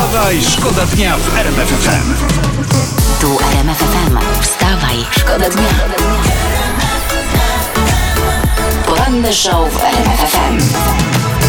Wstawaj, szkoda dnia w RMF FM. Tu RMF FM. Wstawaj, szkoda dnia. Poranny show w RMF FM.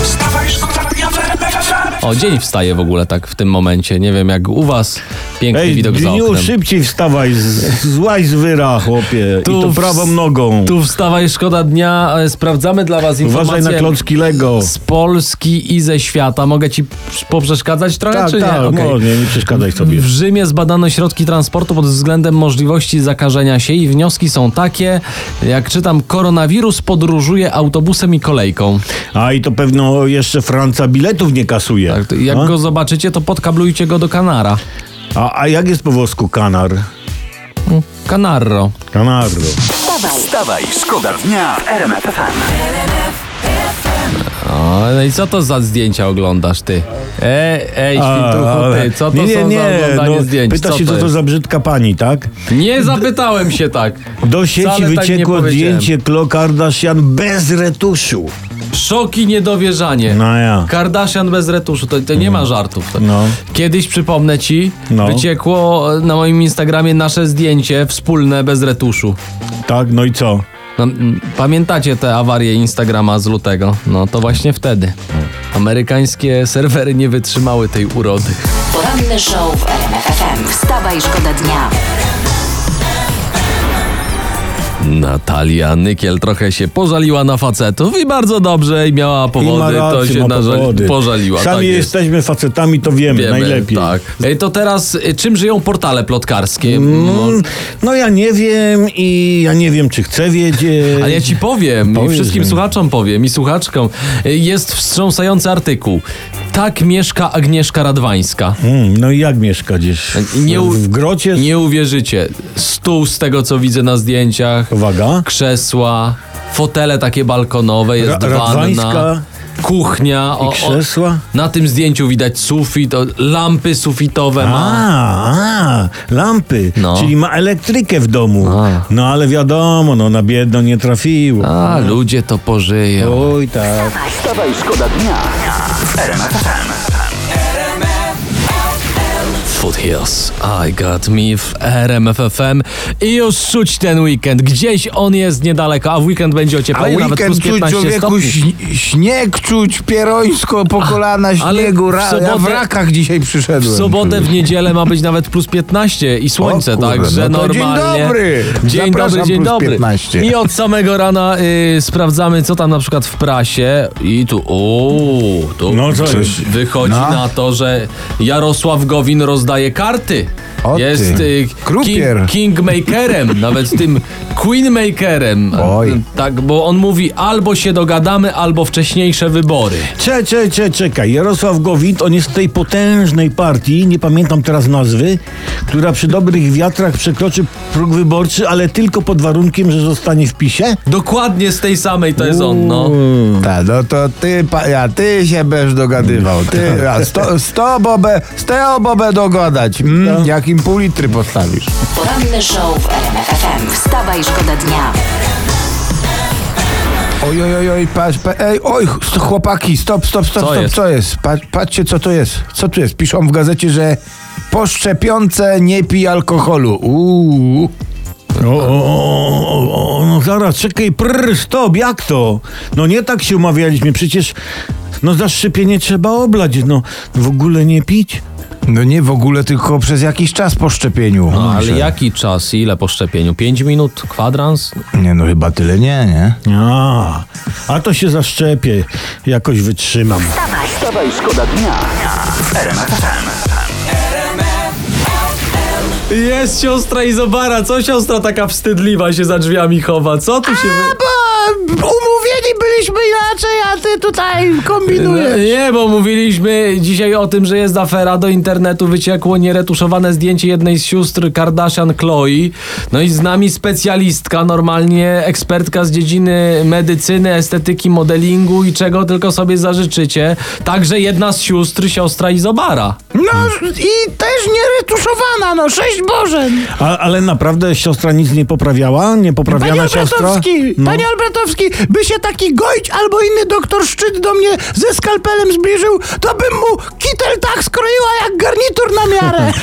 Wstawaj, szkoda dnia w RMF FM. O, dzień wstaje w ogóle tak w tym momencie. Nie wiem jak u was. Piękny Ej, widok za oknem. szybciej wstawaj, z- złaź z wyra, chłopie. I to w- prawą nogą. Tu wstawaj, szkoda dnia. E, Sprawdzamy dla was Uważaj informacje na klocki Lego. z Polski i ze świata. Mogę ci poprzeszkadzać trochę, Tak, czy nie? tak, Okej. no, nie, nie przeszkadzaj sobie. W Rzymie zbadano środki transportu pod względem możliwości zakażenia się i wnioski są takie, jak czytam, koronawirus podróżuje autobusem i kolejką. A i to pewno jeszcze Franca biletów nie kasuje. Tak, to jak A? go zobaczycie, to podkablujcie go do Kanara. A, a jak jest po włosku kanar? Kanarro. Kanarro. Wstawaj, Wstawaj, szkoda dnia w RMF FM. O, no i co to za zdjęcia oglądasz ty? Ej, ej, A, świntuchu, ale- ty, co to nie, nie, są nie, za oglądanie no, zdjęć? Pyta co się, co to jest? za brzydka pani, tak? Nie zapytałem się tak. Do sieci Wcale tak nie wyciekło powiedziałem. zdjęcie Klo Kardashian bez retuszu. Szok i niedowierzanie. No ja. Kardashian bez retuszu, to, to nie ma żartów. No. Kiedyś, przypomnę ci, No. wyciekło na moim Instagramie nasze zdjęcie wspólne bez retuszu. Tak, no i co? No, pamiętacie te awarie Instagrama z lutego? No to właśnie wtedy. Amerykańskie serwery nie wytrzymały tej urody. poranny show w RMF FM. Wstawaj, szkoda dnia. Natalia Nykiel trochę się pożaliła na facetów i bardzo dobrze i miała I powody, to rację, się ma nażali- powody. pożaliła. Sami tak jest. jesteśmy facetami, to wiemy, Wiemy, najlepiej. Tak. Ej, To teraz, y, czym żyją portale plotkarskie? No, Mm, No ja nie wiem i ja nie wiem, czy chcę wiedzieć. Ale ja ci powiem, i Powiedz, wszystkim że- słuchaczom powiem i słuchaczkom, y, jest wstrząsający artykuł. Tak mieszka Agnieszka Radwańska. Mm, no i jak mieszka gdzieś? Nie u- w, w grocie? Nie uwierzycie. Stół z tego, co widzę na zdjęciach. Uwaga. Krzesła, fotele takie balkonowe, jest Ra- wanna. Kuchnia. i krzesła? na tym zdjęciu widać sufit, o, lampy sufitowe ma. A, a, lampy, No. czyli ma elektrykę w domu. A. No ale wiadomo, no na biedno nie trafiło. A, ludzie to pożyją. Oj tak. Wstawaj, szkoda dnia. Foothills, I got me w RMFFM i już czuć ten weekend. Gdzieś on jest niedaleko, a w weekend będzie A ocieplenie, nawet plus weekend czuć 15 człowieku stopni. śnieg czuć, pierońsko po kolana ale śniegu. w Ra, ja w sobotę- rakach dzisiaj W przyszedłem. sobotę, w niedzielę ma być nawet plus 15 i słońce, O kurde, także no to dzień normalnie. dobry. Dzień Zapraszam, dobry, dzień dobry. 15. I od samego rana y, sprawdzamy, co tam na przykład w prasie. I tu, uuu, tu No wychodzi No. na to, że Jarosław Gowin rozdaje karty. O Jest y, krupier. king, kingmakerem, nawet tym queenmakerem. Oj. Tak, bo on mówi albo się dogadamy, albo wcześniejsze wybory. Cze, cze, cze, czekaj. Jarosław Gowin, on jest w tej potężnej partii, nie pamiętam teraz nazwy, która przy dobrych wiatrach przekroczy próg wyborczy, ale tylko pod warunkiem, że zostanie w PiSie? Dokładnie z tej samej to jest on, no. Tak, no to ty, pa, ja, ty się będziesz dogadywał. Ty, a sto, sto bobę, z tego bobę dogadać. Mm, jak im pół litry postawisz. Poranny show w RMF FM. Wstawaj, szkoda dnia. Oj, oj, oj, oj, patrz, pa, ej, oj, chłopaki, stop, stop, stop, Co stop, jest? co jest? Patrz, patrzcie, co to jest. Co tu jest? Piszą w gazecie, że po szczepionce nie pij alkoholu. Uuu. O, o, o, o, no zaraz, czekaj, prr, stop, jak to? No nie tak się umawialiśmy, przecież no za szczepienie trzeba oblać, no w ogóle nie pić. No nie w ogóle, tylko przez jakiś czas po szczepieniu. No, ale Myślę. jaki czas? Ile po szczepieniu? 5 minut? Kwadrans? Nie, no chyba tyle nie, nie? A, a to się zaszczepię, jakoś wytrzymam. Wstawaj, szkoda dnia w RMF FM. Jest siostra Izobara. Co siostra taka wstydliwa się za drzwiami chowa? Co tu się... wy- Bo umówieni byliśmy inaczej, a ty tutaj No, nie, bo mówiliśmy dzisiaj o tym, że jest afera. Do internetu wyciekło nieretuszowane zdjęcie jednej z sióstr Kardashian Chloe. No i z nami specjalistka, normalnie ekspertka z dziedziny medycyny, estetyki, modelingu i czego tylko sobie zażyczycie. Także jedna z sióstr, siostra Izobara. No i też nieretuszowana, no sześć Boże. A, ale naprawdę siostra nic nie poprawiała? Nie poprawiana Panie siostra? Albratowski, No. panie Albratowski, by się taki gość albo inny doktor Szczyt do mnie ze skalpelem zbliżył, to bym mu kitel tak skroiła jak garnitur na miarę.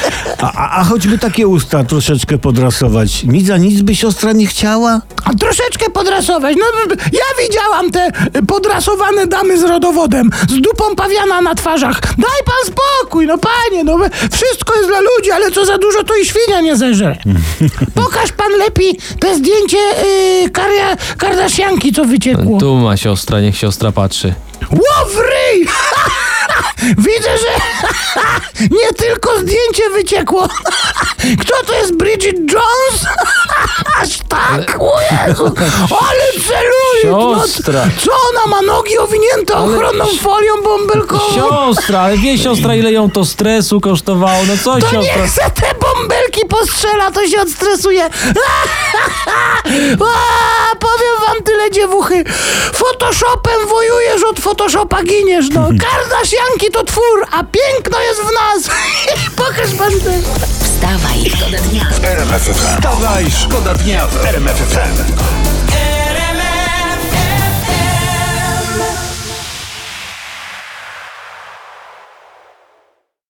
A, a, a choćby takie usta troszeczkę podrasować, nic za nic by siostra nie chciała? A troszeczkę podrasować. No, ja widziałam te podrasowane damy z rodowodem, z dupą pawiana na twarzach. Daj pan spokój, no panie, no wszystko jest dla ludzi, ale co za dużo to i świnia nie zeżre. Pokaż pan lepiej te zdjęcie yy, karia, co wyciekło. Tu ma siostra, niech siostra patrzy. Łowryj! Widzę, że nie tylko zdjęcie wyciekło. Kto to jest Bridget Jones? Aż tak, o Jezu, ale celuje! No, Siostra. co ona ma nogi owinięte ochronną folią bąbelkową? Siostra, ale wie siostra, ile ją to stresu kosztowało. No co To siostra? niech se te bąbelki postrzela, to się odstresuje. A, powiem wam tyle dziewuchy. Photoshopem wojujesz, od Photoshopa giniesz, no. Kardashianki to twór, a piękno jest w nas. Pokaż pan ten. Wstawaj, szkoda dnia. RMFFM. Wstawaj, szkoda dnia w RMFFM.